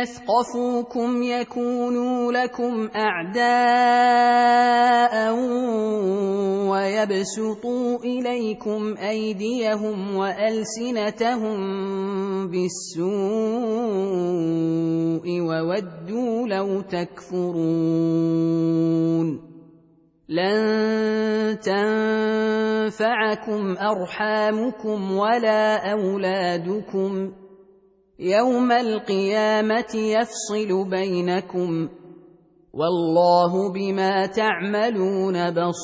يثقفوكم يكونوا لكم اعداء ويبسطوا اليكم ايديهم والسنتهم بالسوء وودوا لو تكفرون لن تنفعكم ارحامكم ولا اولادكم يوم القيامة يفصل بينكم والله بما تعملون بصير.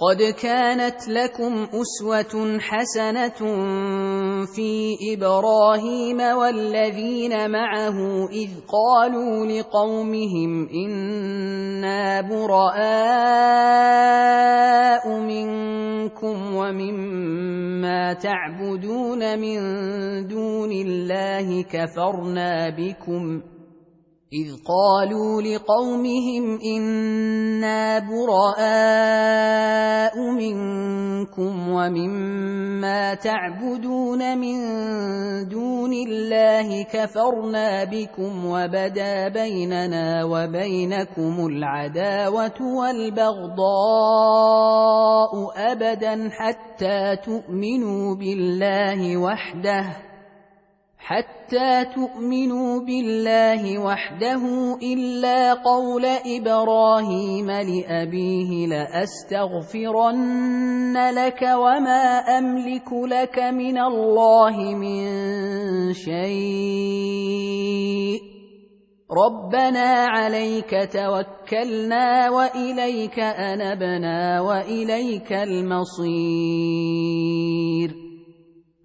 قد كانت لكم أسوة حسنة في إبراهيم والذين معه إذ قالوا لقومهم إنا براء منكم ومما تعبدون من دون الله كفرنا بكم إذ قالوا لقومهم إنا براء منكم ومما تعبدون من دون الله كفرنا بكم وبدا بيننا وبينكم العداوة والبغضاء أبدا حتى تؤمنوا بالله وحده حتى تؤمنوا بالله وحده إلا قول إبراهيم لأبيه لأستغفرن لك وما أملك لك من الله من شيء. ربنا عليك توكلنا وإليك أنبنا وإليك المصير.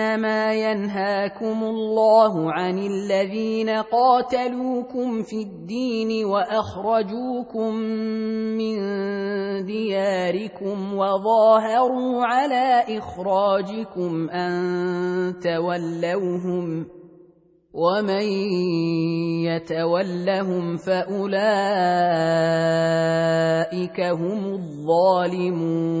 إنما ينهاكم الله عن الذين قاتلوكم في الدين وأخرجوكم من دياركم وظاهروا على إخراجكم أن تولوهم ومن يتولهم فأولئك هم الظالمون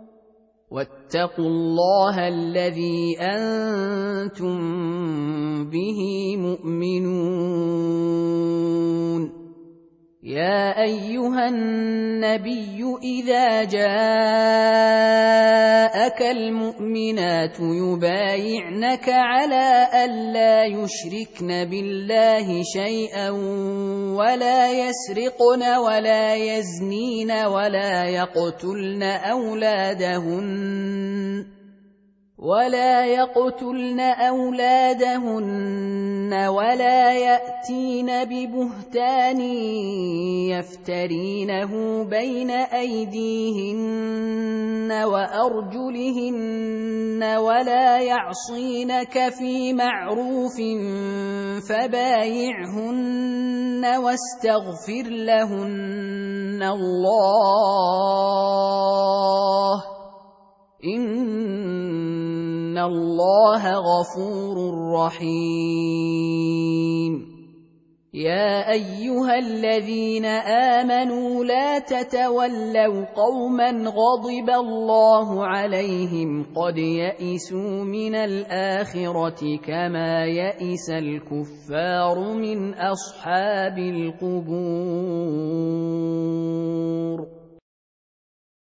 واتقوا الله الذي أنتم به مؤمنون. يا أيها النبي إذا جاءك المؤمنات يبايعنك على الا يشركن بالله شيئا ولا يسرقن ولا يزنين ولا يقتلن أولادهن. ولا يقتلن أولادهن ولا يأتين ببهتان يفترينه بين أيديهن وأرجلهن ولا يعصينك في معروف فبايعهن واستغفر لهن الله الله غفور رحيم. يا ايها الذين امنوا لا تتولوا قوما غضب الله عليهم قد يئسوا من الاخره كما يئس الكفار من اصحاب القبور.